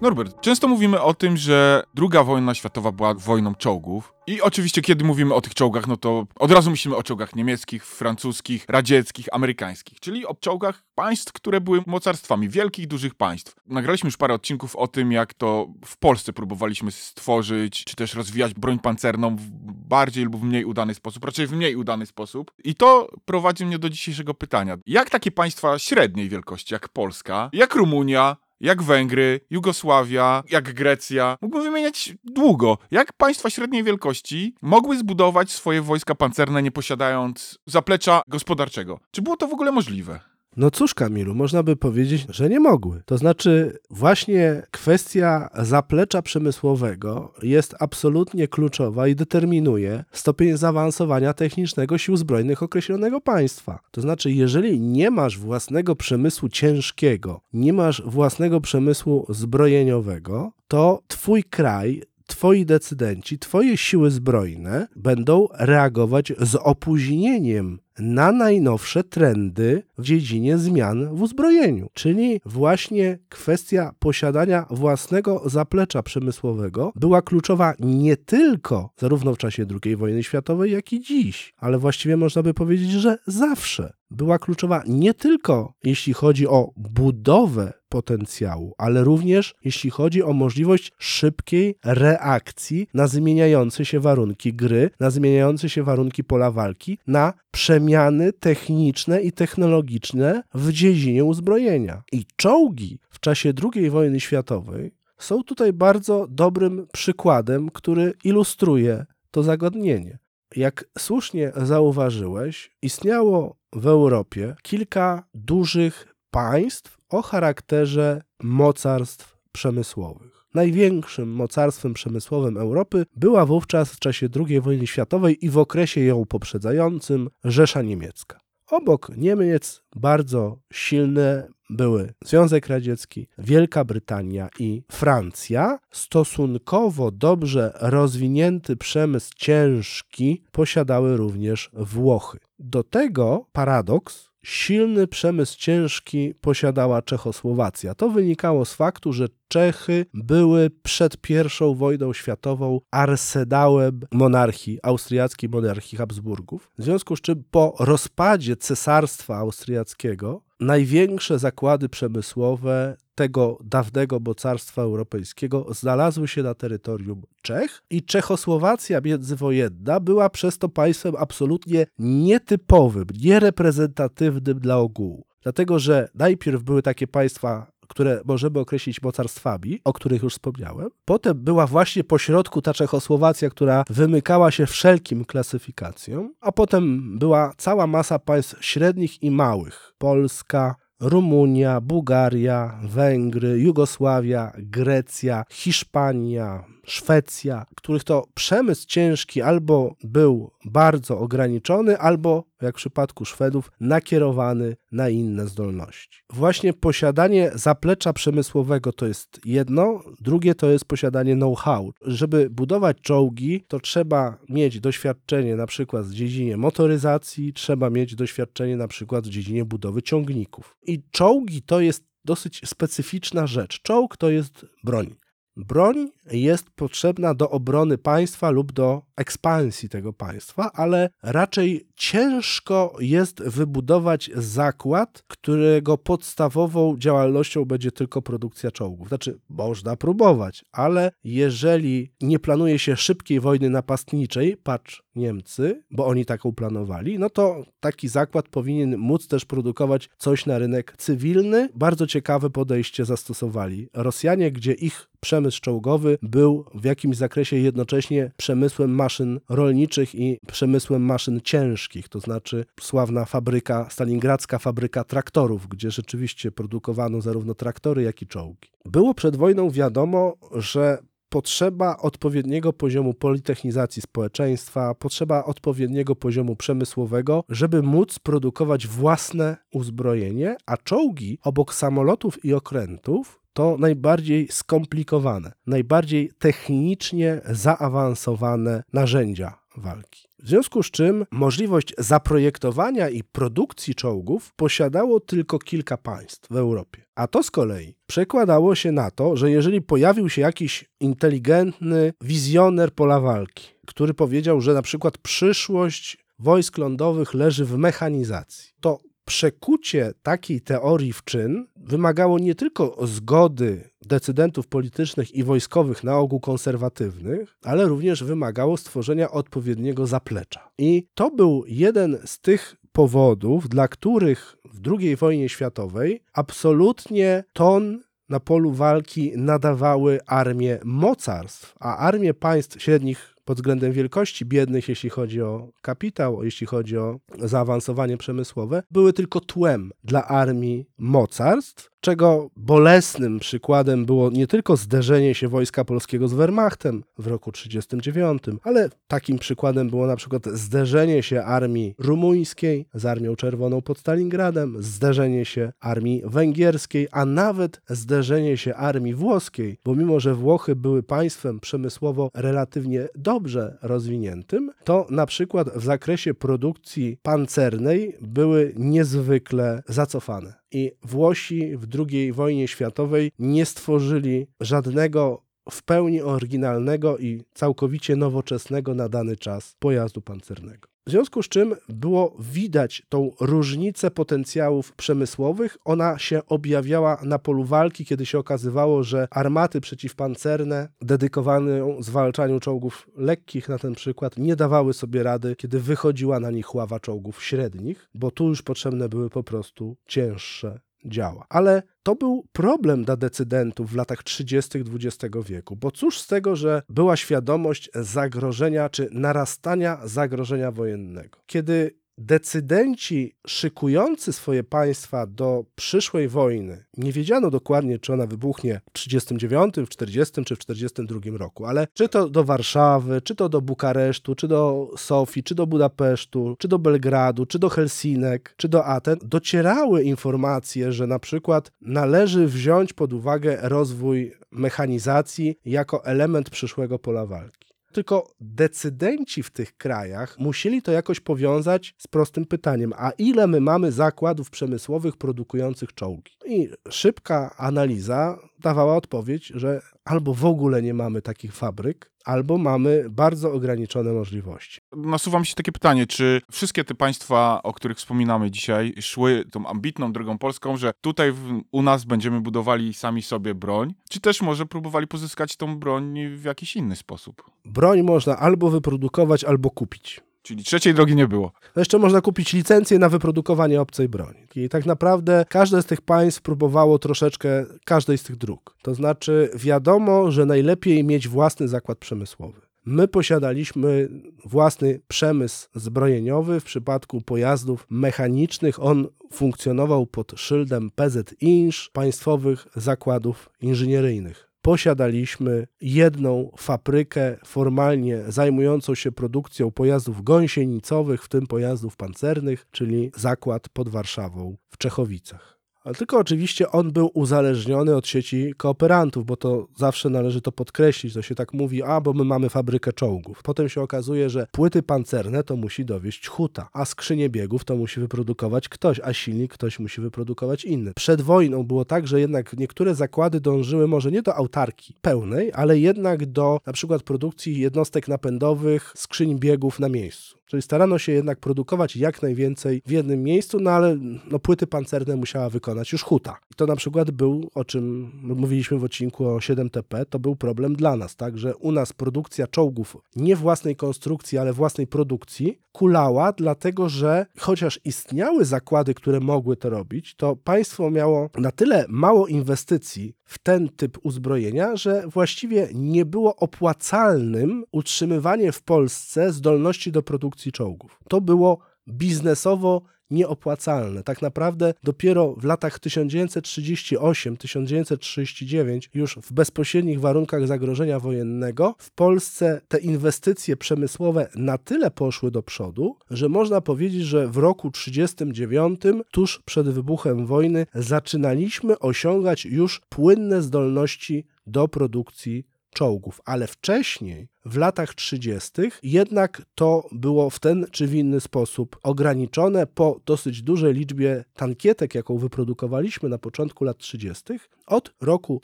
Norbert, często mówimy o tym, że druga wojna światowa była wojną czołgów. I oczywiście, kiedy mówimy o tych czołgach, no to od razu myślimy o czołgach niemieckich, francuskich, radzieckich, amerykańskich, czyli o czołgach państw, które były mocarstwami, wielkich, dużych państw. Nagraliśmy już parę odcinków o tym, jak to w Polsce próbowaliśmy stworzyć, czy też rozwijać broń pancerną w bardziej lub mniej udany sposób, raczej w mniej udany sposób. I to prowadzi mnie do dzisiejszego pytania. Jak takie państwa średniej wielkości, jak Polska, jak Rumunia, jak Węgry, Jugosławia, jak Grecja. Mógłbym wymieniać długo. Jak państwa średniej wielkości mogły zbudować swoje wojska pancerne, nie posiadając zaplecza gospodarczego? Czy było to w ogóle możliwe? No cóż, Kamilu, można by powiedzieć, że nie mogły. To znaczy, właśnie kwestia zaplecza przemysłowego jest absolutnie kluczowa i determinuje stopień zaawansowania technicznego sił zbrojnych określonego państwa. To znaczy, jeżeli nie masz własnego przemysłu ciężkiego, nie masz własnego przemysłu zbrojeniowego, to twój kraj twoi decydenci, twoje siły zbrojne będą reagować z opóźnieniem na najnowsze trendy w dziedzinie zmian w uzbrojeniu. Czyli właśnie kwestia posiadania własnego zaplecza przemysłowego była kluczowa nie tylko zarówno w czasie II wojny światowej, jak i dziś, ale właściwie można by powiedzieć, że zawsze była kluczowa nie tylko jeśli chodzi o budowę potencjału, ale również jeśli chodzi o możliwość szybkiej reakcji na zmieniające się warunki gry, na zmieniające się warunki pola walki, na przemiany techniczne i technologiczne w dziedzinie uzbrojenia. I czołgi w czasie II wojny światowej są tutaj bardzo dobrym przykładem, który ilustruje to zagadnienie. Jak słusznie zauważyłeś, istniało w Europie kilka dużych państw o charakterze mocarstw przemysłowych. Największym mocarstwem przemysłowym Europy była wówczas w czasie II wojny światowej i w okresie ją poprzedzającym Rzesza Niemiecka. Obok Niemiec bardzo silne były Związek Radziecki, Wielka Brytania i Francja. Stosunkowo dobrze rozwinięty przemysł ciężki posiadały również Włochy. Do tego paradoks silny przemysł ciężki posiadała Czechosłowacja. To wynikało z faktu, że Czechy były przed I wojną światową arsedałem monarchii, austriackiej monarchii Habsburgów. W związku z czym po rozpadzie cesarstwa austriackiego największe zakłady przemysłowe tego dawnego mocarstwa europejskiego znalazły się na terytorium Czech i Czechosłowacja międzywojenna była przez to państwem absolutnie nietypowym, niereprezentatywnym dla ogółu. Dlatego, że najpierw były takie państwa które możemy określić mocarstwami, o których już wspomniałem. Potem była właśnie pośrodku ta Czechosłowacja, która wymykała się wszelkim klasyfikacjom, a potem była cała masa państw średnich i małych. Polska, Rumunia, Bułgaria, Węgry, Jugosławia, Grecja, Hiszpania, Szwecja, których to przemysł ciężki albo był bardzo ograniczony, albo jak w przypadku Szwedów, nakierowany na inne zdolności. Właśnie posiadanie zaplecza przemysłowego to jest jedno, drugie to jest posiadanie know-how. Żeby budować czołgi, to trzeba mieć doświadczenie na przykład w dziedzinie motoryzacji, trzeba mieć doświadczenie na przykład w dziedzinie budowy ciągników. I czołgi to jest dosyć specyficzna rzecz. Czołg to jest broń. Broń jest potrzebna do obrony państwa lub do ekspansji tego państwa, ale raczej ciężko jest wybudować zakład, którego podstawową działalnością będzie tylko produkcja czołgów. Znaczy, można próbować, ale jeżeli nie planuje się szybkiej wojny napastniczej, patrz Niemcy, bo oni taką planowali, no to taki zakład powinien móc też produkować coś na rynek cywilny. Bardzo ciekawe podejście zastosowali Rosjanie, gdzie ich przemysł czołgowy był w jakimś zakresie jednocześnie przemysłem maszyn rolniczych i przemysłem maszyn ciężkich, to znaczy sławna fabryka, stalingradzka fabryka traktorów, gdzie rzeczywiście produkowano zarówno traktory, jak i czołgi. Było przed wojną wiadomo, że potrzeba odpowiedniego poziomu politechnizacji społeczeństwa, potrzeba odpowiedniego poziomu przemysłowego, żeby móc produkować własne uzbrojenie, a czołgi obok samolotów i okrętów to najbardziej skomplikowane, najbardziej technicznie zaawansowane narzędzia walki. W związku z czym możliwość zaprojektowania i produkcji czołgów posiadało tylko kilka państw w Europie. A to z kolei przekładało się na to, że jeżeli pojawił się jakiś inteligentny wizjoner pola walki, który powiedział, że na przykład przyszłość wojsk lądowych leży w mechanizacji, to przekucie takiej teorii w czyn wymagało nie tylko zgody decydentów politycznych i wojskowych, na ogół konserwatywnych, ale również wymagało stworzenia odpowiedniego zaplecza. I to był jeden z tych powodów, dla których w II wojnie światowej absolutnie ton na polu walki nadawały armie mocarstw, a armie państw średnich pod względem wielkości, biednych jeśli chodzi o kapitał, jeśli chodzi o zaawansowanie przemysłowe, były tylko tłem dla armii mocarstw, czego bolesnym przykładem było nie tylko zderzenie się Wojska Polskiego z Wehrmachtem w roku 1939, ale takim przykładem było na przykład zderzenie się armii rumuńskiej z Armią Czerwoną pod Stalingradem, zderzenie się armii węgierskiej, a nawet zderzenie się armii włoskiej, bo mimo, że Włochy były państwem przemysłowo relatywnie dobrze rozwiniętym, to na przykład w zakresie produkcji pancernej były niezwykle zacofane i Włosi w II wojnie światowej nie stworzyli żadnego w pełni oryginalnego i całkowicie nowoczesnego na dany czas pojazdu pancernego. W związku z czym było widać tą różnicę potencjałów przemysłowych. Ona się objawiała na polu walki, kiedy się okazywało, że armaty przeciwpancerne dedykowane zwalczaniu czołgów lekkich na ten przykład nie dawały sobie rady, kiedy wychodziła na nich ława czołgów średnich, bo tu już potrzebne były po prostu cięższe działa. Ale to był problem dla decydentów w latach 30. XX wieku, bo cóż z tego, że była świadomość zagrożenia czy narastania zagrożenia wojennego. Kiedy decydenci szykujący swoje państwa do przyszłej wojny, nie wiedziano dokładnie, czy ona wybuchnie w 39, w 40 czy w 42 roku, ale czy to do Warszawy, czy to do Bukaresztu, czy do Sofii, czy do Budapesztu, czy do Belgradu, czy do Helsinek, czy do Aten, docierały informacje, że na przykład należy wziąć pod uwagę rozwój mechanizacji jako element przyszłego pola walki. Tylko decydenci w tych krajach musieli to jakoś powiązać z prostym pytaniem: a ile my mamy zakładów przemysłowych produkujących czołgi? I szybka analiza dawała odpowiedź, że albo w ogóle nie mamy takich fabryk, albo mamy bardzo ograniczone możliwości. Nasuwa mi się takie pytanie, czy wszystkie te państwa, o których wspominamy dzisiaj, szły tą ambitną drogą polską, że tutaj w, u nas będziemy budowali sami sobie broń, czy też może próbowali pozyskać tą broń w jakiś inny sposób? Broń można albo wyprodukować, albo kupić. Czyli trzeciej drogi nie było. No jeszcze można kupić licencję na wyprodukowanie obcej broni. I tak naprawdę każde z tych państw próbowało troszeczkę każdej z tych dróg. To znaczy wiadomo, że najlepiej mieć własny zakład przemysłowy. My posiadaliśmy własny przemysł zbrojeniowy. W przypadku pojazdów mechanicznych on funkcjonował pod szyldem PZ-INSZ, państwowych zakładów inżynieryjnych posiadaliśmy jedną fabrykę formalnie zajmującą się produkcją pojazdów gąsienicowych, w tym pojazdów pancernych, czyli zakład pod Warszawą w Czechowicach. Ale tylko oczywiście on był uzależniony od sieci kooperantów, bo to zawsze należy to podkreślić. To się tak mówi, a bo my mamy fabrykę czołgów. Potem się okazuje, że płyty pancerne to musi dowieść huta, a skrzynie biegów to musi wyprodukować ktoś, a silnik ktoś musi wyprodukować inny. Przed wojną było tak, że jednak niektóre zakłady dążyły może nie do autarki pełnej, ale jednak do na przykład produkcji jednostek napędowych, skrzyń biegów na miejscu. Czyli starano się jednak produkować jak najwięcej w jednym miejscu, no ale no, płyty pancerne musiała wykonać już huta. I to na przykład był, o czym mówiliśmy w odcinku o 7TP, to był problem dla nas, tak, że u nas produkcja czołgów nie własnej konstrukcji, ale własnej produkcji kulała, dlatego że chociaż istniały zakłady, które mogły to robić, to państwo miało na tyle mało inwestycji w ten typ uzbrojenia, że właściwie nie było opłacalnym utrzymywanie w Polsce zdolności do produkcji czołgów. To było biznesowo nieopłacalne. Tak naprawdę dopiero w latach 1938-1939, już w bezpośrednich warunkach zagrożenia wojennego, w Polsce te inwestycje przemysłowe na tyle poszły do przodu, że można powiedzieć, że w roku 1939, tuż przed wybuchem wojny, zaczynaliśmy osiągać już płynne zdolności do produkcji czołgów, ale wcześniej w latach 30. jednak to było w ten czy w inny sposób ograniczone po dosyć dużej liczbie tankietek, jaką wyprodukowaliśmy na początku lat 30. Od roku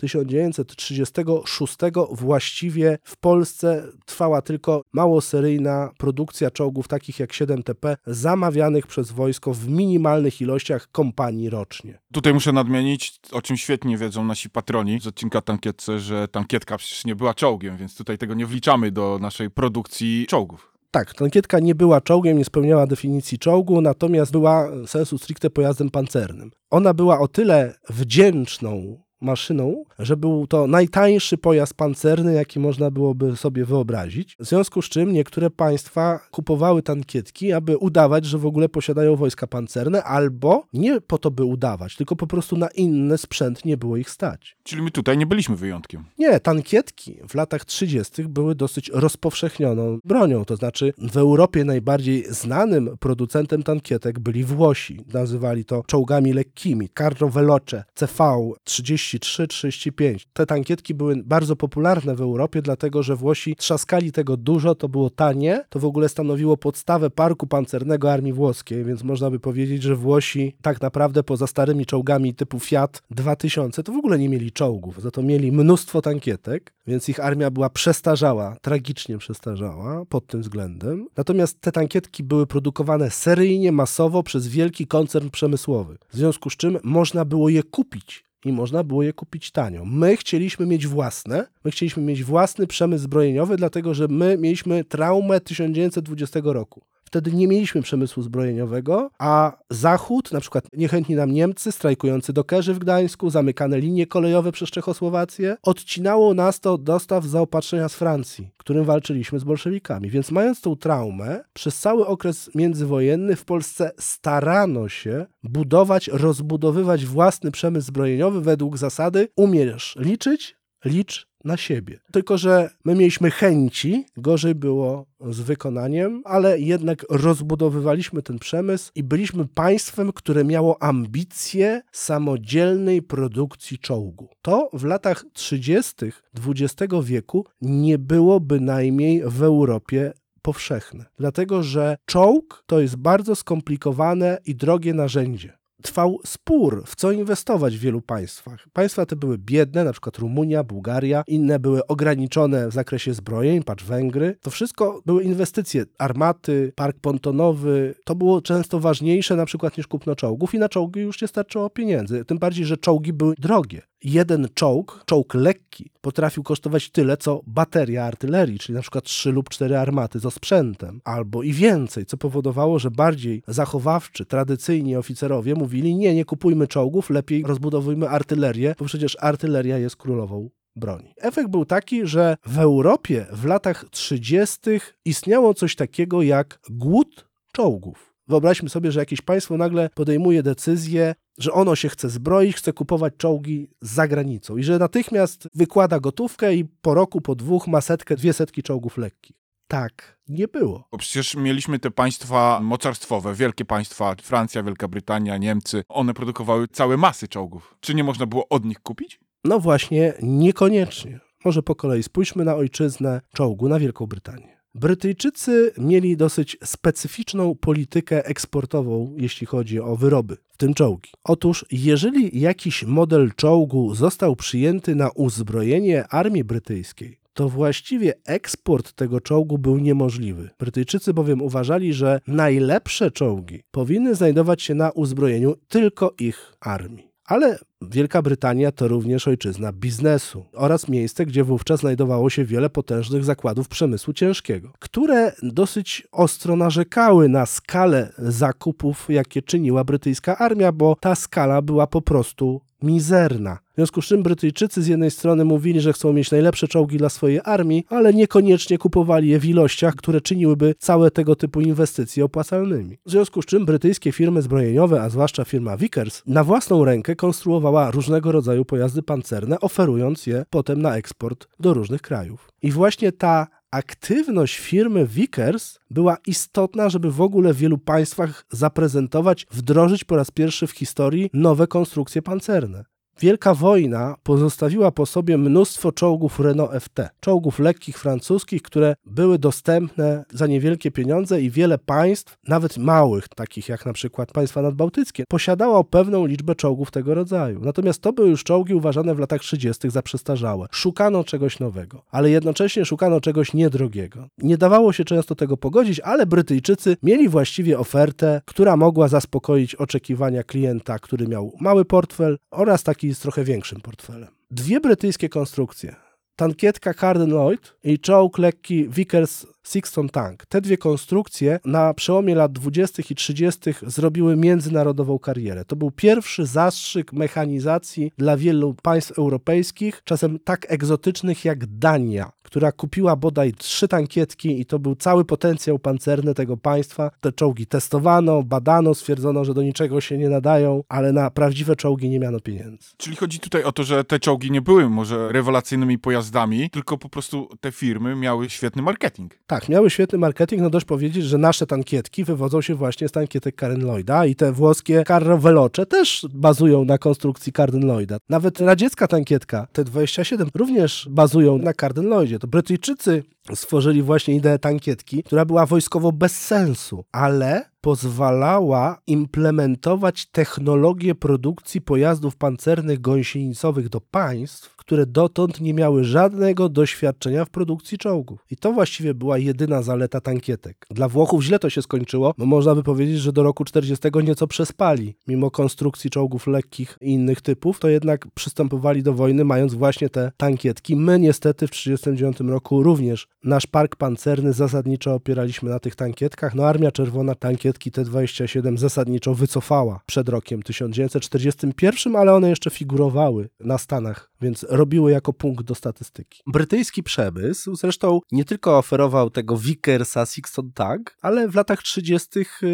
1936 właściwie w Polsce trwała tylko małoseryjna produkcja czołgów takich jak 7TP, zamawianych przez wojsko w minimalnych ilościach kompanii rocznie. Tutaj muszę nadmienić, o czym świetnie wiedzą nasi patroni z odcinka Tankietce, że tankietka przecież nie była czołgiem, więc tutaj tego nie wliczamy do naszej produkcji czołgów. Tak, tankietka nie była czołgiem, nie spełniała definicji czołgu, natomiast była sensu stricte pojazdem pancernym. Ona była o tyle wdzięczną maszyną, że był to najtańszy pojazd pancerny, jaki można byłoby sobie wyobrazić. W związku z czym niektóre państwa kupowały tankietki, aby udawać, że w ogóle posiadają wojska pancerne, albo nie po to, by udawać, tylko po prostu na inny sprzęt nie było ich stać. Czyli my tutaj nie byliśmy wyjątkiem. Nie, tankietki w latach 30. były dosyć rozpowszechnioną bronią. To znaczy, w Europie najbardziej znanym producentem tankietek byli Włosi. Nazywali to czołgami lekkimi. Carro Veloce CV 33-35. Te tankietki były bardzo popularne w Europie, dlatego że Włosi trzaskali tego dużo, to było tanie, to w ogóle stanowiło podstawę parku pancernego armii włoskiej, więc można by powiedzieć, że Włosi tak naprawdę poza starymi czołgami typu Fiat 2000 to w ogóle nie mieli czołgów, za to mieli mnóstwo tankietek, więc ich armia była przestarzała, tragicznie przestarzała pod tym względem. Natomiast te tankietki były produkowane seryjnie, masowo przez wielki koncern przemysłowy, w związku z czym można było je kupić i można było je kupić tanio. My chcieliśmy mieć własne, my chcieliśmy mieć własny przemysł zbrojeniowy, dlatego że my mieliśmy traumę 1920 roku. Wtedy nie mieliśmy przemysłu zbrojeniowego, a Zachód, na przykład niechętni nam Niemcy, strajkujący dokerzy w Gdańsku, zamykane linie kolejowe przez Czechosłowację, odcinało nas to dostaw zaopatrzenia z Francji, którym walczyliśmy z bolszewikami. Więc mając tą traumę, przez cały okres międzywojenny w Polsce starano się budować, rozbudowywać własny przemysł zbrojeniowy według zasady umiesz liczyć, licz na siebie. Tylko, że my mieliśmy chęci, gorzej było z wykonaniem, ale jednak rozbudowywaliśmy ten przemysł i byliśmy państwem, które miało ambicje samodzielnej produkcji czołgu. To w latach 30. XX wieku nie było bynajmniej w Europie powszechne. Dlatego, że czołg to jest bardzo skomplikowane i drogie narzędzie trwał spór, w co inwestować w wielu państwach. Państwa te były biedne, na przykład Rumunia, Bułgaria, inne były ograniczone w zakresie zbrojeń, patrz Węgry. To wszystko były inwestycje, armaty, park pontonowy. To było często ważniejsze na przykład niż kupno czołgów i na czołgi już nie starczyło pieniędzy. Tym bardziej, że czołgi były drogie jeden czołg, czołg lekki, potrafił kosztować tyle, co bateria artylerii, czyli na przykład trzy lub cztery armaty z osprzętem, albo i więcej, co powodowało, że bardziej zachowawczy, tradycyjni oficerowie mówili, nie, nie kupujmy czołgów, lepiej rozbudowujmy artylerię, bo przecież artyleria jest królową broni. Efekt był taki, że w Europie w latach 30. istniało coś takiego jak głód czołgów. Wyobraźmy sobie, że jakieś państwo nagle podejmuje decyzję, że ono się chce zbroić, chce kupować czołgi za granicą i że natychmiast wykłada gotówkę i po roku, po dwóch ma setkę, dwie setki czołgów lekkich. Tak, nie było. Bo przecież mieliśmy te państwa mocarstwowe, wielkie państwa, Francja, Wielka Brytania, Niemcy. One produkowały całe masy czołgów. Czy nie można było od nich kupić? No właśnie, niekoniecznie. Może po kolei spójrzmy na ojczyznę czołgu, na Wielką Brytanię. Brytyjczycy mieli dosyć specyficzną politykę eksportową, jeśli chodzi o wyroby, w tym czołgi. Otóż, jeżeli jakiś model czołgu został przyjęty na uzbrojenie armii brytyjskiej, to właściwie eksport tego czołgu był niemożliwy. Brytyjczycy bowiem uważali, że najlepsze czołgi powinny znajdować się na uzbrojeniu tylko ich armii. Ale Wielka Brytania to również ojczyzna biznesu oraz miejsce, gdzie wówczas znajdowało się wiele potężnych zakładów przemysłu ciężkiego, które dosyć ostro narzekały na skalę zakupów, jakie czyniła brytyjska armia, bo ta skala była po prostu mizerna. W związku z czym Brytyjczycy z jednej strony mówili, że chcą mieć najlepsze czołgi dla swojej armii, ale niekoniecznie kupowali je w ilościach, które czyniłyby całe tego typu inwestycje opłacalnymi. W związku z czym brytyjskie firmy zbrojeniowe, a zwłaszcza firma Vickers, na własną rękę konstruowała różnego rodzaju pojazdy pancerne, oferując je potem na eksport do różnych krajów. I właśnie ta aktywność firmy Vickers była istotna, żeby w ogóle w wielu państwach zaprezentować, wdrożyć po raz pierwszy w historii nowe konstrukcje pancerne. Wielka wojna pozostawiła po sobie mnóstwo czołgów Renault FT, czołgów lekkich francuskich, które były dostępne za niewielkie pieniądze i wiele państw, nawet małych, takich jak na przykład państwa nadbałtyckie, posiadało pewną liczbę czołgów tego rodzaju. Natomiast to były już czołgi uważane w latach 30. za przestarzałe. Szukano czegoś nowego, ale jednocześnie szukano czegoś niedrogiego. Nie dawało się często tego pogodzić, ale Brytyjczycy mieli właściwie ofertę, która mogła zaspokoić oczekiwania klienta, który miał mały portfel oraz taki z trochę większym portfelem. Dwie brytyjskie konstrukcje. Tankietka Carden Lloyd i czołg lekki Vickers Sixton Tank. Te dwie konstrukcje na przełomie lat 20. i 30. zrobiły międzynarodową karierę. To był pierwszy zastrzyk mechanizacji dla wielu państw europejskich, czasem tak egzotycznych jak Dania, która kupiła bodaj trzy tankietki i to był cały potencjał pancerny tego państwa. Te czołgi testowano, badano, stwierdzono, że do niczego się nie nadają, ale na prawdziwe czołgi nie miano pieniędzy. Czyli chodzi tutaj o to, że te czołgi nie były może rewelacyjnymi pojazdami, tylko po prostu te firmy miały świetny marketing. Tak, miały świetny marketing, no dość powiedzieć, że nasze tankietki wywodzą się właśnie z tankietek Karen Lloyda i te włoskie Carro Veloce też bazują na konstrukcji Carden Lloyda. Nawet radziecka tankietka T-27 również bazują na Carden Lloydzie. To Brytyjczycy stworzyli właśnie ideę tankietki, która była wojskowo bez sensu, ale pozwalała implementować technologię produkcji pojazdów pancernych gąsienicowych do państw, które dotąd nie miały żadnego doświadczenia w produkcji czołgów. I to właściwie była jedyna zaleta tankietek. Dla Włochów źle to się skończyło, bo można by powiedzieć, że do roku 40 nieco przespali. Mimo konstrukcji czołgów lekkich i innych typów, to jednak przystępowali do wojny mając właśnie te tankietki. My niestety w 1939 roku również nasz park pancerny zasadniczo opieraliśmy na tych tankietkach. No Armia Czerwona tankietki T-27 zasadniczo wycofała przed rokiem 1941, ale one jeszcze figurowały na Stanach, więc robiły jako punkt do statystyki. Brytyjski przemysł zresztą nie tylko oferował tego Vickersa Sixton Tank, ale w latach 30.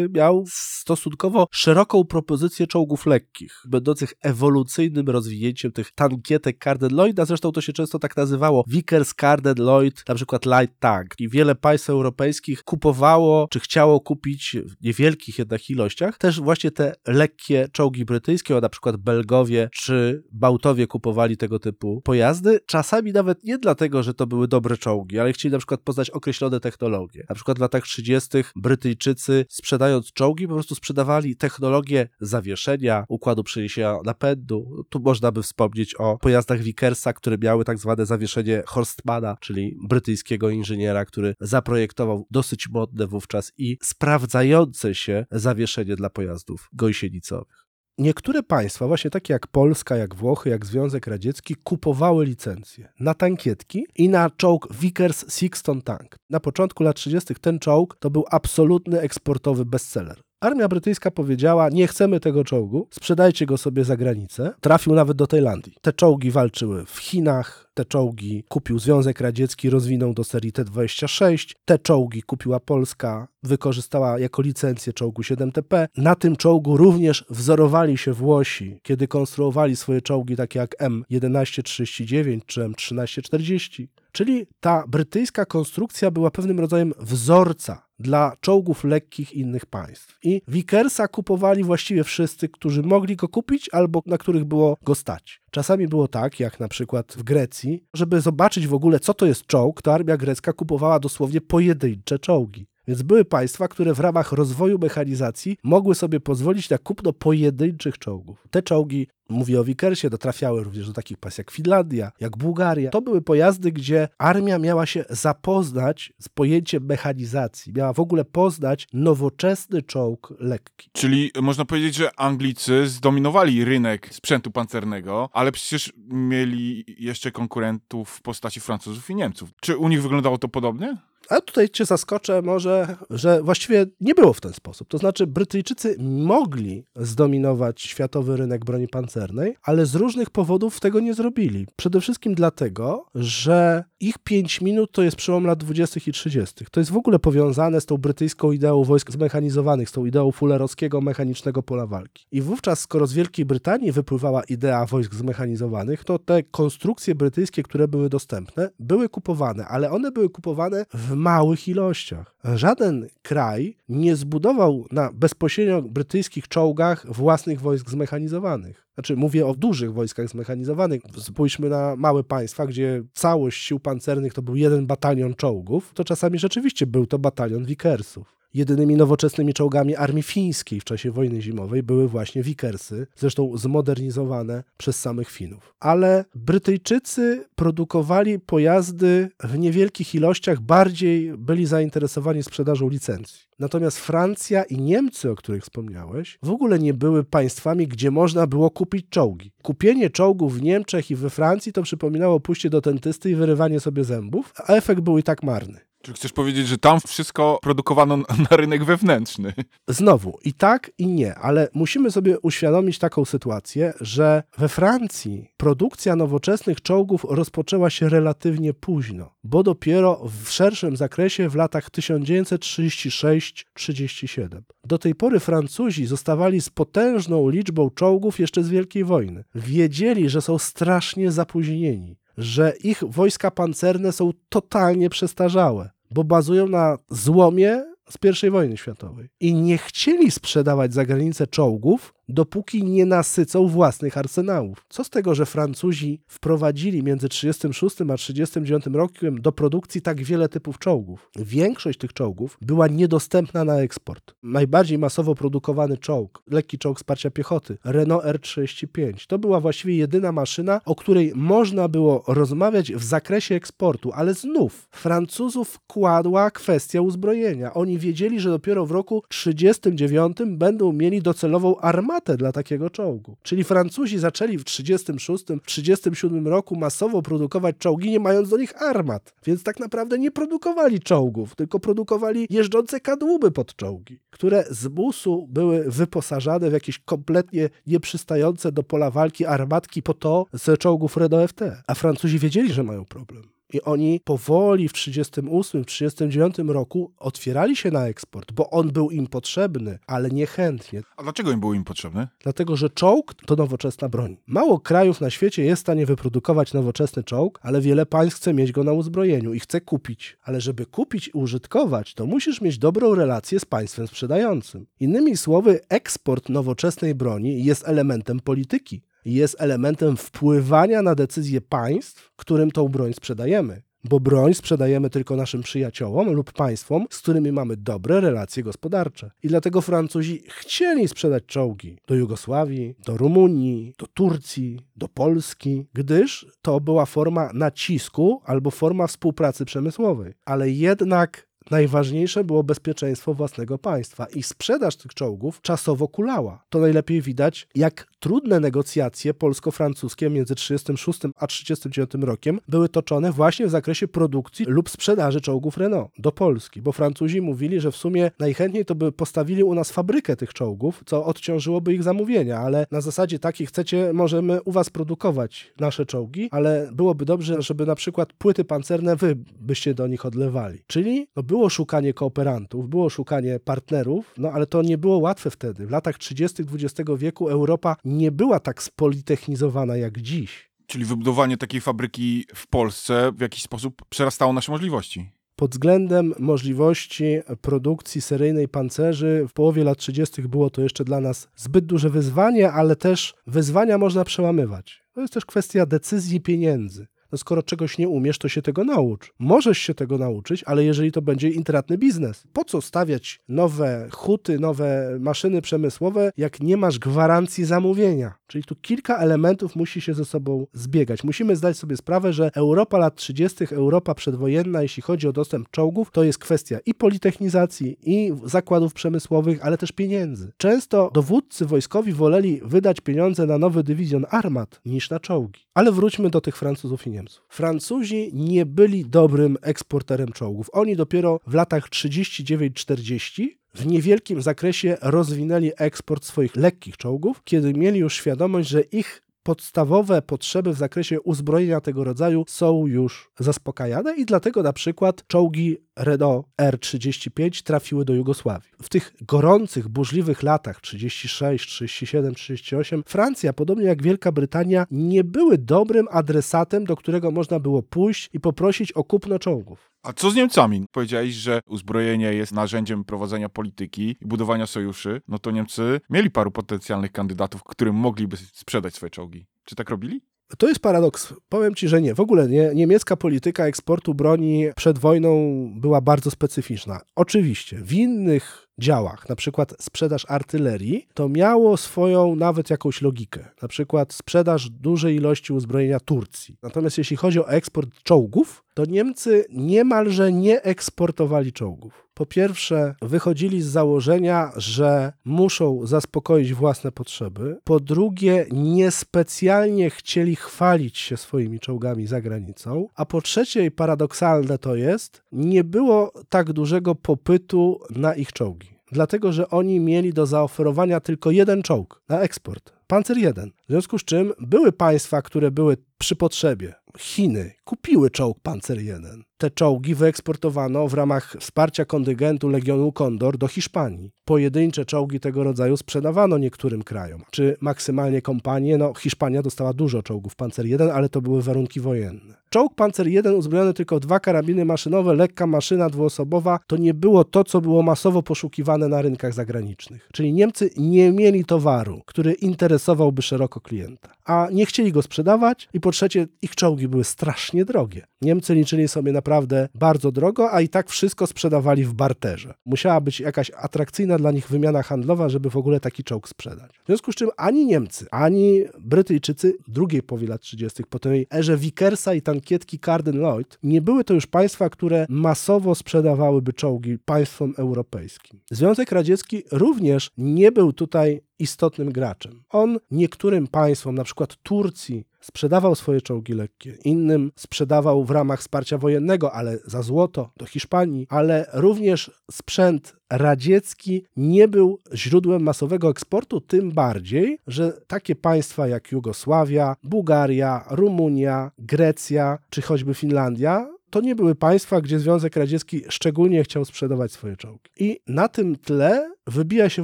miał stosunkowo szeroką propozycję czołgów lekkich, będących ewolucyjnym rozwinięciem tych tankietek Carden Lloyda. Zresztą to się często tak nazywało Vickers Carden Lloyd, na przykład Light Tank. I wiele państw europejskich kupowało, czy chciało kupić w niewielkich jednak ilościach, też właśnie te lekkie czołgi brytyjskie, na przykład Belgowie czy Bałtowie kupowali tego typu pojazdy, czasami nawet nie dlatego, że to były dobre czołgi, ale chcieli na przykład poznać określone technologie. Na przykład w latach 30. Brytyjczycy sprzedając czołgi po prostu sprzedawali technologię zawieszenia, układu przeniesienia napędu. Tu można by wspomnieć o pojazdach Vickersa, które miały tak zwane zawieszenie Horstmana, czyli brytyjskiego inżyniera, który zaprojektował dosyć modne wówczas i sprawdzające się zawieszenie dla pojazdów gąsienicowych. Niektóre państwa, właśnie takie jak Polska, jak Włochy, jak Związek Radziecki, kupowały licencje na tankietki i na czołg Vickers Sixton Tank. Na początku lat 30. ten czołg to był absolutny eksportowy bestseller. Armia brytyjska powiedziała: Nie chcemy tego czołgu, sprzedajcie go sobie za granicę. Trafił nawet do Tajlandii. Te czołgi walczyły w Chinach, te czołgi kupił Związek Radziecki, rozwinął do serii T-26. Te czołgi kupiła Polska, wykorzystała jako licencję czołgu 7TP. Na tym czołgu również wzorowali się Włosi, kiedy konstruowali swoje czołgi takie jak M1139 czy M1340. Czyli ta brytyjska konstrukcja była pewnym rodzajem wzorca dla czołgów lekkich innych państw. I Vickersa kupowali właściwie wszyscy, którzy mogli go kupić albo na których było go stać. Czasami było tak, jak na przykład w Grecji, żeby zobaczyć w ogóle, co to jest czołg, to armia grecka kupowała dosłownie pojedyncze czołgi. Więc były państwa, które w ramach rozwoju mechanizacji mogły sobie pozwolić na kupno pojedynczych czołgów. Te czołgi, mówię o Wickersie, dotrafiały również do takich państw jak Finlandia, jak Bułgaria. To były pojazdy, gdzie armia miała się zapoznać z pojęciem mechanizacji, miała w ogóle poznać nowoczesny czołg lekki. Czyli można powiedzieć, że Anglicy zdominowali rynek sprzętu pancernego, ale przecież mieli jeszcze konkurentów w postaci Francuzów i Niemców. Czy u nich wyglądało to podobnie? A tutaj cię zaskoczę może, że właściwie nie było w ten sposób. To znaczy Brytyjczycy mogli zdominować światowy rynek broni pancernej, ale z różnych powodów tego nie zrobili. Przede wszystkim dlatego, że ich 5 minut to jest przełom lat 20. i 30. To jest w ogóle powiązane z tą brytyjską ideą wojsk zmechanizowanych, z tą ideą fullerowskiego mechanicznego pola walki. I wówczas, skoro z Wielkiej Brytanii wypływała idea wojsk zmechanizowanych, to te konstrukcje brytyjskie, które były dostępne, były kupowane, ale one były kupowane w małych ilościach. Żaden kraj nie zbudował na bezpośrednio brytyjskich czołgach własnych wojsk zmechanizowanych. Znaczy, mówię o dużych wojskach zmechanizowanych. Spójrzmy na małe państwa, gdzie całość sił pancernych to był jeden batalion czołgów, to czasami rzeczywiście był to batalion Wickersów. Jedynymi nowoczesnymi czołgami armii fińskiej w czasie wojny zimowej były właśnie Wickersy, zresztą zmodernizowane przez samych Finów. Ale Brytyjczycy produkowali pojazdy w niewielkich ilościach, bardziej byli zainteresowani sprzedażą licencji. Natomiast Francja i Niemcy, o których wspomniałeś, w ogóle nie były państwami, gdzie można było kupić czołgi. Kupienie czołgów w Niemczech i we Francji to przypominało pójście do dentysty i wyrywanie sobie zębów, a efekt był i tak marny. Czy chcesz powiedzieć, że tam wszystko produkowano na rynek wewnętrzny? Znowu, i tak, i nie, ale musimy sobie uświadomić taką sytuację, że we Francji produkcja nowoczesnych czołgów rozpoczęła się relatywnie późno, bo dopiero w szerszym zakresie w latach 1936-37. Do tej pory Francuzi zostawali z potężną liczbą czołgów jeszcze z Wielkiej Wojny. Wiedzieli, że są strasznie zapóźnieni że ich wojska pancerne są totalnie przestarzałe, bo bazują na złomie z I wojny światowej. I nie chcieli sprzedawać za granicę czołgów, dopóki nie nasycą własnych arsenałów. Co z tego, że Francuzi wprowadzili między 36 a 39 rokiem do produkcji tak wiele typów czołgów? Większość tych czołgów była niedostępna na eksport. Najbardziej masowo produkowany czołg, lekki czołg wsparcia piechoty, Renault R35, to była właściwie jedyna maszyna, o której można było rozmawiać w zakresie eksportu, ale znów Francuzów kładła kwestia uzbrojenia. Oni wiedzieli, że dopiero w roku 39 będą mieli docelową armatę dla takiego czołgu. Czyli Francuzi zaczęli w 36, 37 roku masowo produkować czołgi, nie mając do nich armat. Więc tak naprawdę nie produkowali czołgów, tylko produkowali jeżdżące kadłuby pod czołgi, które z busu były wyposażane w jakieś kompletnie nieprzystające do pola walki armatki po to z czołgów Renault FT. A Francuzi wiedzieli, że mają problem. I oni powoli w 1938, w 1939 roku otwierali się na eksport, bo on był im potrzebny, ale niechętnie. A dlaczego im był im potrzebny? Dlatego, że czołg to nowoczesna broń. Mało krajów na świecie jest w stanie wyprodukować nowoczesny czołg, ale wiele państw chce mieć go na uzbrojeniu i chce kupić. Ale żeby kupić i użytkować, to musisz mieć dobrą relację z państwem sprzedającym. Innymi słowy, eksport nowoczesnej broni jest elementem polityki jest elementem wpływania na decyzje państw, którym tą broń sprzedajemy. Bo broń sprzedajemy tylko naszym przyjaciołom lub państwom, z którymi mamy dobre relacje gospodarcze. I dlatego Francuzi chcieli sprzedać czołgi do Jugosławii, do Rumunii, do Turcji, do Polski, gdyż to była forma nacisku albo forma współpracy przemysłowej. Ale jednak Najważniejsze było bezpieczeństwo własnego państwa i sprzedaż tych czołgów czasowo kulała. To najlepiej widać, jak trudne negocjacje polsko-francuskie między 1936 a 1939 rokiem były toczone właśnie w zakresie produkcji lub sprzedaży czołgów Renault do Polski, bo Francuzi mówili, że w sumie najchętniej to by postawili u nas fabrykę tych czołgów, co odciążyłoby ich zamówienia, ale na zasadzie takiej chcecie, możemy u was produkować nasze czołgi, ale byłoby dobrze, żeby na przykład płyty pancerne wy byście do nich odlewali. Czyli no, było szukanie kooperantów, było szukanie partnerów, no ale to nie było łatwe wtedy. W latach 30. XX wieku Europa nie była tak spolitechnizowana jak dziś. Czyli wybudowanie takiej fabryki w Polsce w jakiś sposób przerastało nasze możliwości. Pod względem możliwości produkcji seryjnej pancerzy w połowie lat 30. było to jeszcze dla nas zbyt duże wyzwanie, ale też wyzwania można przełamywać. To jest też kwestia decyzji pieniędzy. No skoro czegoś nie umiesz, to się tego naucz. Możesz się tego nauczyć, ale jeżeli to będzie intratny biznes. Po co stawiać nowe huty, nowe maszyny przemysłowe, jak nie masz gwarancji zamówienia? Czyli tu kilka elementów musi się ze sobą zbiegać. Musimy zdać sobie sprawę, że Europa lat 30., Europa przedwojenna, jeśli chodzi o dostęp czołgów, to jest kwestia i politechnizacji, i zakładów przemysłowych, ale też pieniędzy. Często dowódcy wojskowi woleli wydać pieniądze na nowy dywizjon armat niż na czołgi. Ale wróćmy do tych Francuzów i Niemców. Francuzi nie byli dobrym eksporterem czołgów. Oni dopiero w latach 39-40 w niewielkim zakresie rozwinęli eksport swoich lekkich czołgów, kiedy mieli już świadomość, że ich podstawowe potrzeby w zakresie uzbrojenia tego rodzaju są już zaspokajane i dlatego na przykład czołgi Renault R35 trafiły do Jugosławii. W tych gorących, burzliwych latach 36, 37, 38 Francja, podobnie jak Wielka Brytania, nie były dobrym adresatem, do którego można było pójść i poprosić o kupno czołgów. A co z Niemcami? Powiedziałeś, że uzbrojenie jest narzędziem prowadzenia polityki i budowania sojuszy. No to Niemcy mieli paru potencjalnych kandydatów, którym mogliby sprzedać swoje czołgi. Czy tak robili? To jest paradoks. Powiem ci, że nie. W ogóle nie. Niemiecka polityka eksportu broni przed wojną była bardzo specyficzna. Oczywiście w innych działach, na przykład sprzedaż artylerii, to miało swoją nawet jakąś logikę. Na przykład sprzedaż dużej ilości uzbrojenia Turcji. Natomiast jeśli chodzi o eksport czołgów, to Niemcy niemalże nie eksportowali czołgów. Po pierwsze, wychodzili z założenia, że muszą zaspokoić własne potrzeby. Po drugie, niespecjalnie chcieli chwalić się swoimi czołgami za granicą. A po trzecie, i paradoksalne to jest, nie było tak dużego popytu na ich czołgi. Dlatego, że oni mieli do zaoferowania tylko jeden czołg na eksport. Panzer 1. W związku z czym były państwa, które były przy potrzebie. Chiny kupiły czołg Panzer 1. Te czołgi wyeksportowano w ramach wsparcia kontyngentu Legionu Kondor do Hiszpanii. Pojedyncze czołgi tego rodzaju sprzedawano niektórym krajom, czy maksymalnie kompanie. No, Hiszpania dostała dużo czołgów Panzer 1, ale to były warunki wojenne. Czołg Panzer 1 uzbrojony tylko w dwa karabiny maszynowe, lekka maszyna dwuosobowa, to nie było to, co było masowo poszukiwane na rynkach zagranicznych. Czyli Niemcy nie mieli towaru, który interesowałby szeroko klienta, a nie chcieli go sprzedawać i po trzecie ich czołgi były strasznie drogie. Niemcy liczyli sobie naprawdę bardzo drogo, a i tak wszystko sprzedawali w barterze. Musiała być jakaś atrakcyjna dla nich wymiana handlowa, żeby w ogóle taki czołg sprzedać. W związku z czym ani Niemcy, ani Brytyjczycy drugiej połowie lat 30. po tej erze Vickersa i tankietki Carden Lloyd nie były to już państwa, które masowo sprzedawałyby czołgi państwom europejskim. Związek Radziecki również nie był tutaj istotnym graczem. On niektórym państwom, na przykład Turcji, sprzedawał swoje czołgi lekkie, innym sprzedawał w ramach wsparcia wojennego, ale za złoto do Hiszpanii, ale również sprzęt radziecki nie był źródłem masowego eksportu, tym bardziej, że takie państwa jak Jugosławia, Bułgaria, Rumunia, Grecja czy choćby Finlandia to nie były państwa, gdzie Związek Radziecki szczególnie chciał sprzedawać swoje czołgi. I na tym tle wybija się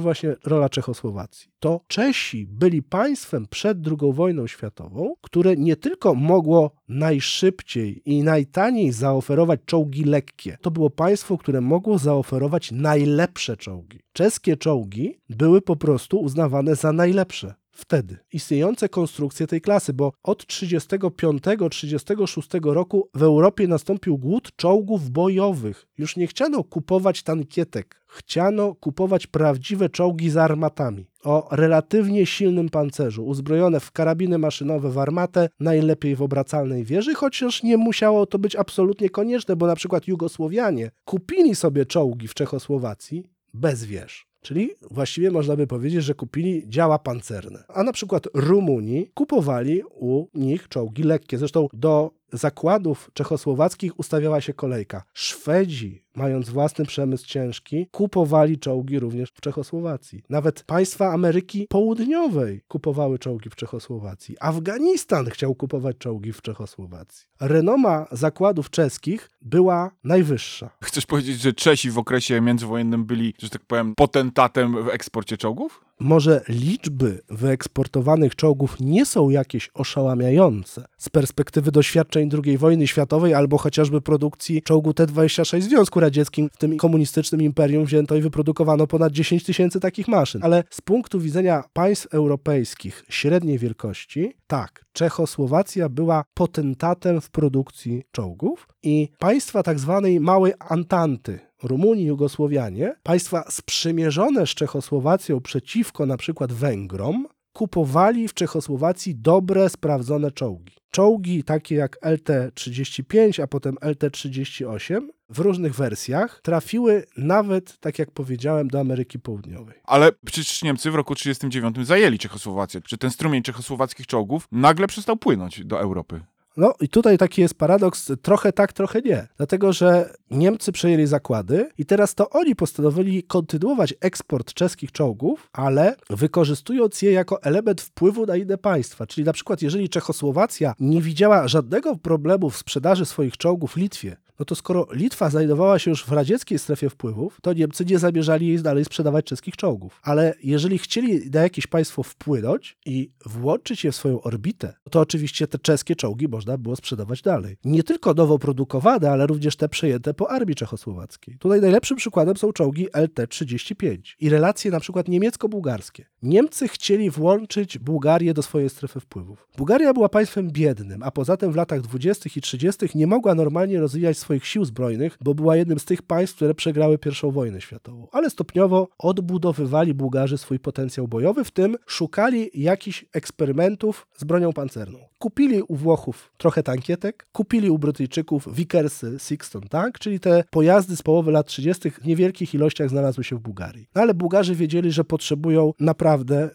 właśnie rola Czechosłowacji. To Czesi byli państwem przed II wojną światową, które nie tylko mogło najszybciej i najtaniej zaoferować czołgi lekkie, to było państwo, które mogło zaoferować najlepsze czołgi. Czeskie czołgi były po prostu uznawane za najlepsze wtedy istniejące konstrukcje tej klasy, bo od 35-36 roku w Europie nastąpił głód czołgów bojowych. Już nie chciano kupować tankietek, chciano kupować prawdziwe czołgi z armatami o relatywnie silnym pancerzu, uzbrojone w karabiny maszynowe w armatę, najlepiej w obracalnej wieży, chociaż nie musiało to być absolutnie konieczne, bo na przykład Jugosłowianie kupili sobie czołgi w Czechosłowacji bez wież. Czyli właściwie można by powiedzieć, że kupili działa pancerne. A na przykład Rumuni kupowali u nich czołgi lekkie. Zresztą do zakładów czechosłowackich ustawiała się kolejka. Szwedzi, mając własny przemysł ciężki, kupowali czołgi również w Czechosłowacji. Nawet państwa Ameryki Południowej kupowały czołgi w Czechosłowacji. Afganistan chciał kupować czołgi w Czechosłowacji. Renoma zakładów czeskich była najwyższa. Chcesz powiedzieć, że Czesi w okresie międzywojennym byli, że tak powiem, potentatem w eksporcie czołgów? Może liczby wyeksportowanych czołgów nie są jakieś oszałamiające z perspektywy doświadczeń II wojny światowej albo chociażby produkcji czołgu T-26 w Związku Radzieckim, w tym komunistycznym imperium wzięto i wyprodukowano ponad 10 tysięcy takich maszyn. Ale z punktu widzenia państw europejskich średniej wielkości, tak, Czechosłowacja była potentatem w produkcji czołgów i państwa tak zwanej małej Antanty, Rumunii, Jugosłowianie, państwa sprzymierzone z Czechosłowacją przeciwko na przykład Węgrom, kupowali w Czechosłowacji dobre, sprawdzone czołgi. Czołgi takie jak LT-35, a potem LT-38 w różnych wersjach trafiły nawet, tak jak powiedziałem, do Ameryki Południowej. Ale przecież Niemcy w roku 1939 zajęli Czechosłowację. Czy ten strumień czechosłowackich czołgów nagle przestał płynąć do Europy? No i tutaj taki jest paradoks, trochę tak, trochę nie. Dlatego, że Niemcy przejęli zakłady i teraz to oni postanowili kontynuować eksport czeskich czołgów, ale wykorzystując je jako element wpływu na inne państwa. Czyli na przykład, jeżeli Czechosłowacja nie widziała żadnego problemu w sprzedaży swoich czołgów Litwie, no to skoro Litwa znajdowała się już w radzieckiej strefie wpływów, to Niemcy nie zamierzali jej dalej sprzedawać czeskich czołgów. Ale jeżeli chcieli na jakieś państwo wpłynąć i włączyć je w swoją orbitę, to oczywiście te czeskie czołgi można było sprzedawać dalej. Nie tylko nowo produkowane, ale również te przejęte po armii czechosłowackiej. Tutaj najlepszym przykładem są czołgi LT-35 i relacje na przykład niemiecko-bułgarskie. Niemcy chcieli włączyć Bułgarię do swojej strefy wpływów. Bułgaria była państwem biednym, a poza tym w latach 20. i 30. nie mogła normalnie rozwijać swoich sił zbrojnych, bo była jednym z tych państw, które przegrały I wojnę światową. Ale stopniowo odbudowywali Bułgarzy swój potencjał bojowy, w tym szukali jakichś eksperymentów z bronią pancerną. Kupili u Włochów trochę tankietek, kupili u Brytyjczyków Vickersy Sixton Tank, czyli te pojazdy z połowy lat 30. w niewielkich ilościach znalazły się w Bułgarii. No ale Bułgarzy wiedzieli, że potrzebują naprawdę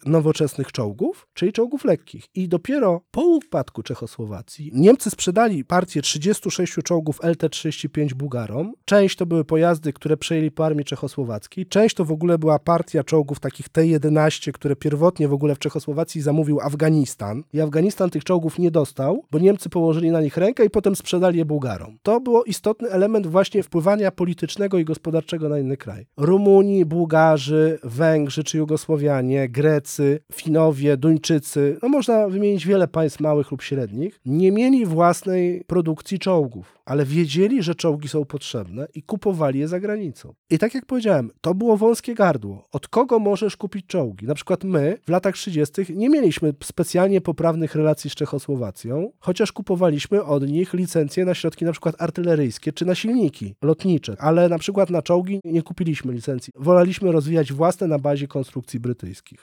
nowoczesnych czołgów, czyli czołgów lekkich. I dopiero po upadku Czechosłowacji Niemcy sprzedali partię 36 czołgów LT-35 Bułgarom. Część to były pojazdy, które przejęli po armii czechosłowackiej, część to w ogóle była partia czołgów takich T-11, które pierwotnie w ogóle w Czechosłowacji zamówił Afganistan. I Afganistan tych czołgów nie dostał, bo Niemcy położyli na nich rękę i potem sprzedali je Bułgarom. To było istotny element właśnie wpływania politycznego i gospodarczego na inny kraj. Rumuni, Bułgarzy, Węgrzy czy Jugosłowianie, Grecy, Finowie, Duńczycy, no można wymienić wiele państw małych lub średnich, nie mieli własnej produkcji czołgów, ale wiedzieli, że czołgi są potrzebne i kupowali je za granicą. I tak jak powiedziałem, to było wąskie gardło. Od kogo możesz kupić czołgi? Na przykład my w latach 30. nie mieliśmy specjalnie poprawnych relacji z Czechosłowacją, chociaż kupowaliśmy od nich licencje na środki na przykład artyleryjskie czy na silniki lotnicze, ale na przykład na czołgi nie kupiliśmy licencji. Woleliśmy rozwijać własne na bazie konstrukcji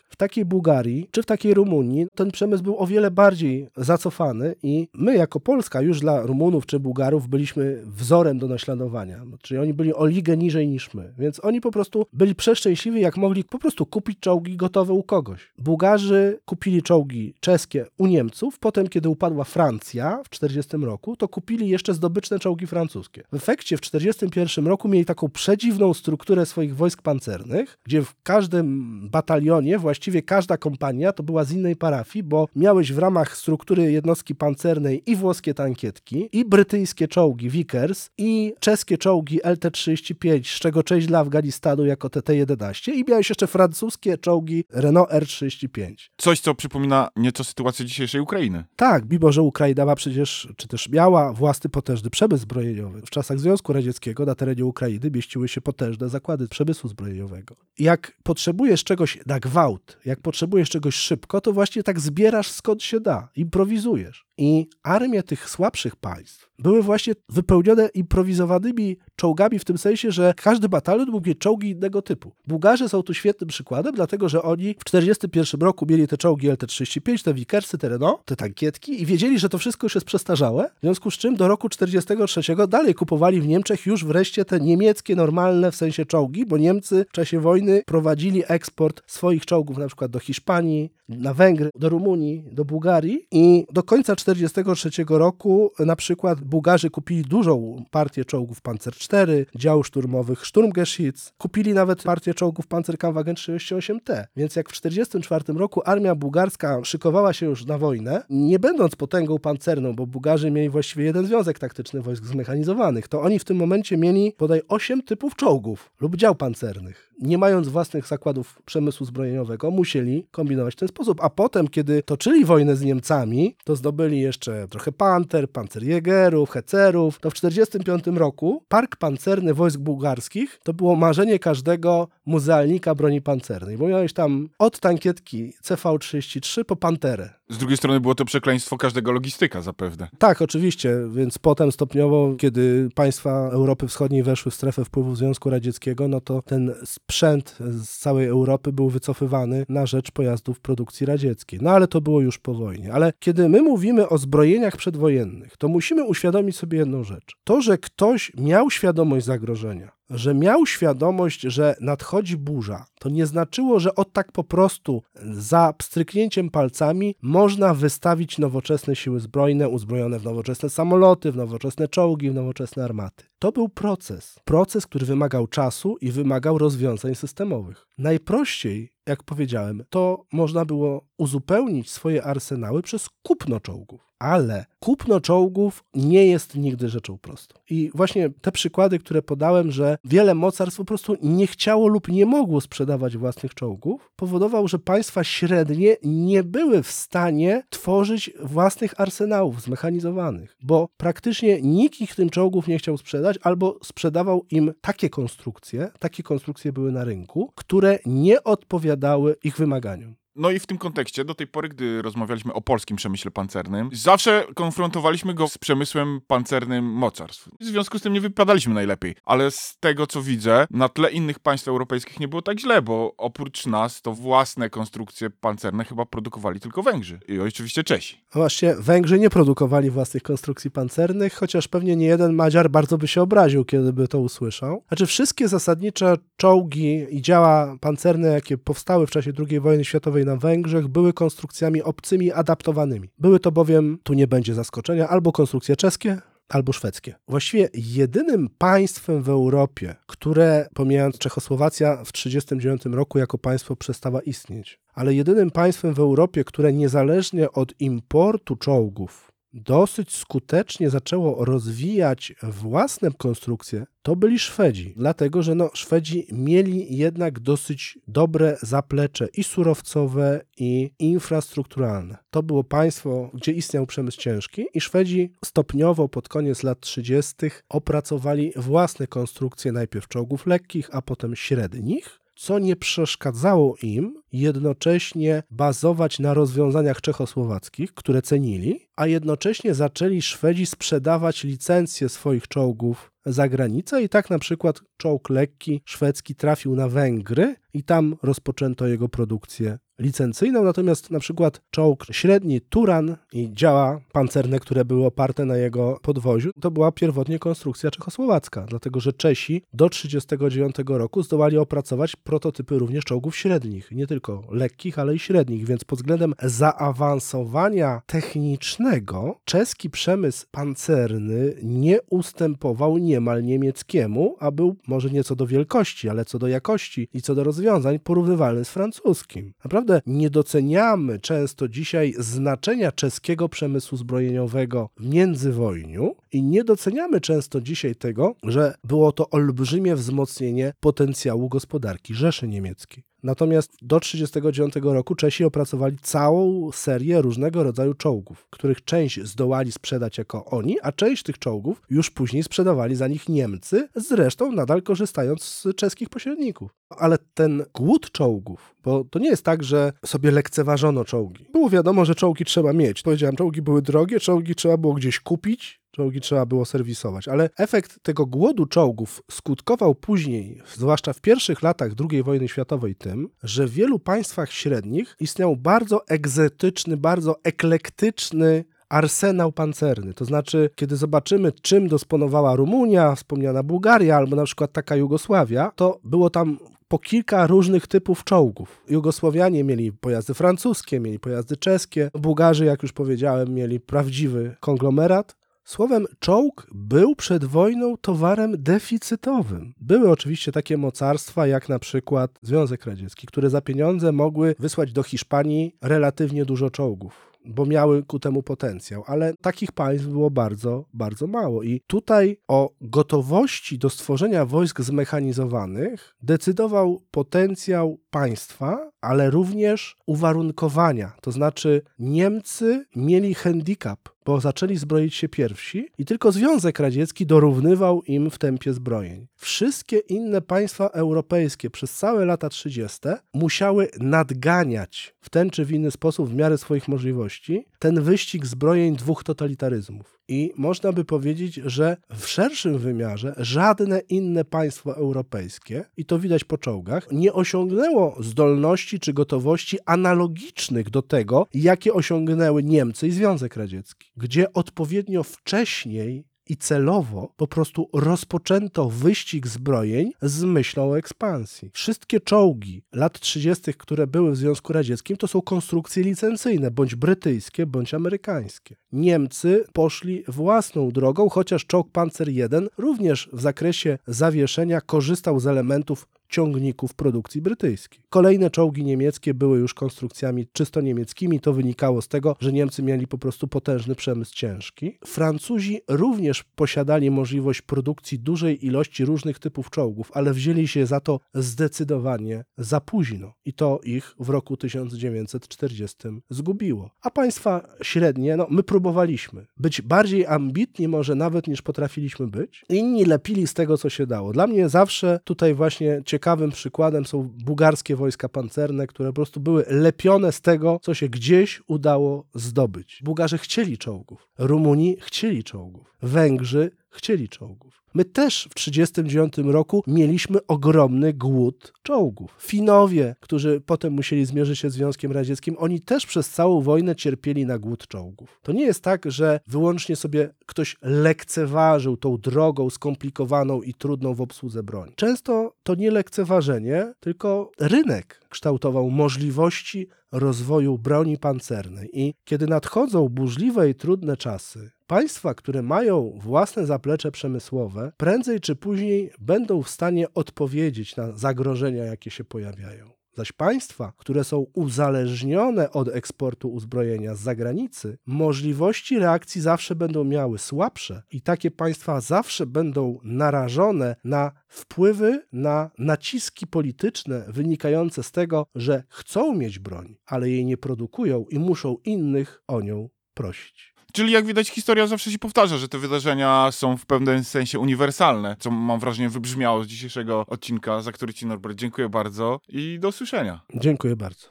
W takiej Bułgarii czy w takiej Rumunii ten przemysł był o wiele bardziej zacofany i my jako Polska już dla Rumunów czy Bułgarów byliśmy wzorem do naśladowania. Czyli oni byli o ligę niżej niż my. Więc oni po prostu byli przeszczęśliwi, jak mogli po prostu kupić czołgi gotowe u kogoś. Bułgarzy kupili czołgi czeskie u Niemców, potem kiedy upadła Francja w 40 roku, to kupili jeszcze zdobyczne czołgi francuskie. W efekcie w 41 roku mieli taką przedziwną strukturę swoich wojsk pancernych, gdzie w każdym batalionie właściwie każda kompania to była z innej parafii, bo miałeś w ramach struktury jednostki pancernej i włoskie tankietki, i brytyjskie czołgi Vickers, i czeskie czołgi LT-35, z czego część dla Afganistanu jako TT-11 i miałeś jeszcze francuskie czołgi Renault R-35. Coś, co przypomina nieco sytuację dzisiejszej Ukrainy. Tak, mimo że Ukraina ma przecież, czy też miała własny potężny przemysł zbrojeniowy. W czasach Związku Radzieckiego na terenie Ukrainy mieściły się potężne zakłady przemysłu zbrojeniowego. Jak potrzebujesz czegoś na gwałt, jak potrzebujesz czegoś szybko, to właśnie tak zbierasz skąd się da, improwizujesz. I armie tych słabszych państw były właśnie wypełnione improwizowanymi czołgami w tym sensie, że każdy batalion mógł mieć czołgi innego typu. Bułgarzy są tu świetnym przykładem, dlatego że oni w 1941 roku mieli te czołgi LT-35, te Vickersy, te Renault, te tankietki i wiedzieli, że to wszystko już jest przestarzałe, w związku z czym do roku 1943 dalej kupowali w Niemczech już wreszcie te niemieckie normalne w sensie czołgi, bo Niemcy w czasie wojny prowadzili eksport swoich czołgów na przykład do Hiszpanii, na Węgry, do Rumunii, do Bułgarii i do końca 1943 roku na przykład Bułgarzy kupili dużą partię czołgów Panzer IV, działów szturmowych Sturmgeschütz, kupili nawet partię czołgów Panzerkampfwagen 38T. Więc jak w 1944 roku armia bułgarska szykowała się już na wojnę, nie będąc potęgą pancerną, bo Bułgarzy mieli właściwie jeden związek taktyczny wojsk zmechanizowanych, to oni w tym momencie mieli bodaj 8 typów czołgów lub dział pancernych. Nie mając własnych zakładów przemysłu zbrojeniowego, musieli kombinować w ten sposób. A potem, kiedy toczyli wojnę z Niemcami, to zdobyli jeszcze trochę panter, pancerjägerów, hecerów. To w 1945 roku Park Pancerny Wojsk Bułgarskich to było marzenie każdego muzealnika broni pancernej, bo miałeś tam od tankietki CV-33 po panterę. Z drugiej strony było to przekleństwo każdego logistyka zapewne. Tak, oczywiście, więc potem stopniowo, kiedy państwa Europy Wschodniej weszły w strefę wpływu Związku Radzieckiego, no to ten sprzęt z całej Europy był wycofywany na rzecz pojazdów produkcji radzieckiej. No ale to było już po wojnie. Ale kiedy my mówimy o zbrojeniach przedwojennych, to musimy uświadomić sobie jedną rzecz. To, że ktoś miał świadomość zagrożenia, że miał świadomość, że nadchodzi burza, to nie znaczyło, że od tak po prostu za pstryknięciem palcami można wystawić nowoczesne siły zbrojne, uzbrojone w nowoczesne samoloty, w nowoczesne czołgi, w nowoczesne armaty. To był proces. Proces, który wymagał czasu i wymagał rozwiązań systemowych. Najprościej, jak powiedziałem, to można było uzupełnić swoje arsenały przez kupno czołgów. Ale kupno czołgów nie jest nigdy rzeczą prostą. I właśnie te przykłady, które podałem, że wiele mocarstw po prostu nie chciało lub nie mogło sprzedawać własnych czołgów, powodował, że państwa średnie nie były w stanie tworzyć własnych arsenałów zmechanizowanych, bo praktycznie nikt ich tym czołgów nie chciał sprzedać, albo sprzedawał im takie konstrukcje, takie konstrukcje były na rynku, które nie odpowiadały ich wymaganiom. No i w tym kontekście, do tej pory, gdy rozmawialiśmy o polskim przemyśle pancernym, zawsze konfrontowaliśmy go z przemysłem pancernym mocarstw. W związku z tym nie wypadaliśmy najlepiej. Ale z tego, co widzę, na tle innych państw europejskich nie było tak źle, bo oprócz nas to własne konstrukcje pancerne chyba produkowali tylko Węgrzy i oczywiście Czesi. Właśnie Węgrzy nie produkowali własnych konstrukcji pancernych, chociaż pewnie nie jeden Madziar bardzo by się obraził, kiedy by to usłyszał. Znaczy wszystkie zasadnicze czołgi i działa pancerne, jakie powstały w czasie II wojny światowej na Węgrzech, były konstrukcjami obcymi, adaptowanymi. Były to bowiem, tu nie będzie zaskoczenia, albo konstrukcje czeskie, albo szwedzkie. Właściwie jedynym państwem w Europie, które, pomijając Czechosłowacja w 1939 roku jako państwo przestała istnieć, ale jedynym państwem w Europie, które niezależnie od importu czołgów dosyć skutecznie zaczęło rozwijać własne konstrukcje, to byli Szwedzi. Dlatego, że no, Szwedzi mieli jednak dosyć dobre zaplecze i surowcowe, i infrastrukturalne. To było państwo, gdzie istniał przemysł ciężki i Szwedzi stopniowo pod koniec lat 30. opracowali własne konstrukcje najpierw czołgów lekkich, a potem średnich co nie przeszkadzało im jednocześnie bazować na rozwiązaniach czechosłowackich, które cenili, a jednocześnie zaczęli Szwedzi sprzedawać licencje swoich czołgów za granicę i tak na przykład czołg lekki szwedzki trafił na Węgry i tam rozpoczęto jego produkcję licencyjną, natomiast na przykład czołg średni Turan i działa pancerne, które były oparte na jego podwoziu, to była pierwotnie konstrukcja czechosłowacka, dlatego że Czesi do 1939 roku zdołali opracować prototypy również czołgów średnich, nie tylko lekkich, ale i średnich, więc pod względem zaawansowania technicznego czeski przemysł pancerny nie ustępował niemal niemieckiemu, a był może nie co do wielkości, ale co do jakości i co do rozwiązań porównywalny z francuskim. Naprawdę nie doceniamy często dzisiaj znaczenia czeskiego przemysłu zbrojeniowego w międzywojniu i nie doceniamy często dzisiaj tego, że było to olbrzymie wzmocnienie potencjału gospodarki Rzeszy Niemieckiej. Natomiast do 1939 roku Czesi opracowali całą serię różnego rodzaju czołgów, których część zdołali sprzedać jako oni, a część tych czołgów już później sprzedawali za nich Niemcy, zresztą nadal korzystając z czeskich pośredników. Ale ten głód czołgów, bo to nie jest tak, że sobie lekceważono czołgi. Było wiadomo, że czołgi trzeba mieć. Powiedziałem, czołgi były drogie, czołgi trzeba było gdzieś kupić, Czołgi trzeba było serwisować, ale efekt tego głodu czołgów skutkował później, zwłaszcza w pierwszych latach II wojny światowej, tym, że w wielu państwach średnich istniał bardzo egzotyczny, bardzo eklektyczny arsenał pancerny. To znaczy, kiedy zobaczymy, czym dysponowała Rumunia, wspomniana Bułgaria, albo na przykład taka Jugosławia, to było tam po kilka różnych typów czołgów. Jugosłowianie mieli pojazdy francuskie, mieli pojazdy czeskie, Bułgarzy, jak już powiedziałem, mieli prawdziwy konglomerat. Słowem, czołg był przed wojną towarem deficytowym. Były oczywiście takie mocarstwa, jak na przykład Związek Radziecki, które za pieniądze mogły wysłać do Hiszpanii relatywnie dużo czołgów. bo miały ku temu potencjał, ale takich państw było bardzo, bardzo mało. I tutaj o gotowości do stworzenia wojsk zmechanizowanych decydował potencjał państwa, ale również uwarunkowania. To znaczy, Niemcy mieli handicap, bo zaczęli zbroić się pierwsi i tylko Związek Radziecki dorównywał im w tempie zbrojeń. Wszystkie inne państwa europejskie przez całe lata 30. musiały nadganiać w ten czy w inny sposób, w miarę swoich możliwości, ten wyścig zbrojeń dwóch totalitaryzmów. I można by powiedzieć, że w szerszym wymiarze żadne inne państwo europejskie, i to widać po czołgach, nie osiągnęło zdolności czy gotowości analogicznych do tego, jakie osiągnęły Niemcy i Związek Radziecki, gdzie odpowiednio wcześniej i celowo po prostu rozpoczęto wyścig zbrojeń z myślą o ekspansji. Wszystkie czołgi lat 30., które były w Związku Radzieckim, to są konstrukcje licencyjne, bądź brytyjskie, bądź amerykańskie. Niemcy poszli własną drogą, chociaż czołg Panzer I również w zakresie zawieszenia korzystał z elementów ciągników produkcji brytyjskiej. Kolejne czołgi niemieckie były już konstrukcjami czysto niemieckimi. To wynikało z tego, że Niemcy mieli po prostu potężny przemysł ciężki. Francuzi również posiadali możliwość produkcji dużej ilości różnych typów czołgów, ale wzięli się za to zdecydowanie za późno. I to ich w roku 1940 zgubiło. A państwa średnie, no my próbowaliśmy być bardziej ambitni może nawet niż potrafiliśmy być. Inni lepili z tego, co się dało. Dla mnie zawsze tutaj właśnie ciekawym przykładem są bułgarskie wojska pancerne, które po prostu były lepione z tego, co się gdzieś udało zdobyć. Bułgarzy chcieli czołgów, Rumuni chcieli czołgów, Węgrzy chcieli czołgów. My też w 1939 roku mieliśmy ogromny głód czołgów. Finowie, którzy potem musieli zmierzyć się z Związkiem Radzieckim, oni też przez całą wojnę cierpieli na głód czołgów. To nie jest tak, że wyłącznie sobie ktoś lekceważył tą drogą skomplikowaną i trudną w obsłudze broni. Często to nie lekceważenie, tylko rynek kształtował możliwości rozwoju broni pancernej. I kiedy nadchodzą burzliwe i trudne czasy, państwa, które mają własne zaplecze przemysłowe, prędzej czy później będą w stanie odpowiedzieć na zagrożenia, jakie się pojawiają. Zaś państwa, które są uzależnione od eksportu uzbrojenia z zagranicy, możliwości reakcji zawsze będą miały słabsze i takie państwa zawsze będą narażone na wpływy, na naciski polityczne wynikające z tego, że chcą mieć broń, ale jej nie produkują i muszą innych o nią prosić. Czyli jak widać, historia zawsze się powtarza, że te wydarzenia są w pewnym sensie uniwersalne, co mam wrażenie wybrzmiało z dzisiejszego odcinka, za który Ci Norbert dziękuję bardzo i do usłyszenia. Dziękuję bardzo.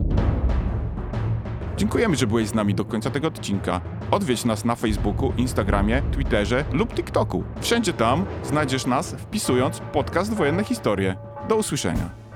Dziękujemy, że byłeś z nami do końca tego odcinka. Odwiedź nas na Facebooku, Instagramie, Twitterze lub TikToku. Wszędzie tam znajdziesz nas wpisując podcast Wojenne Historie. Do usłyszenia.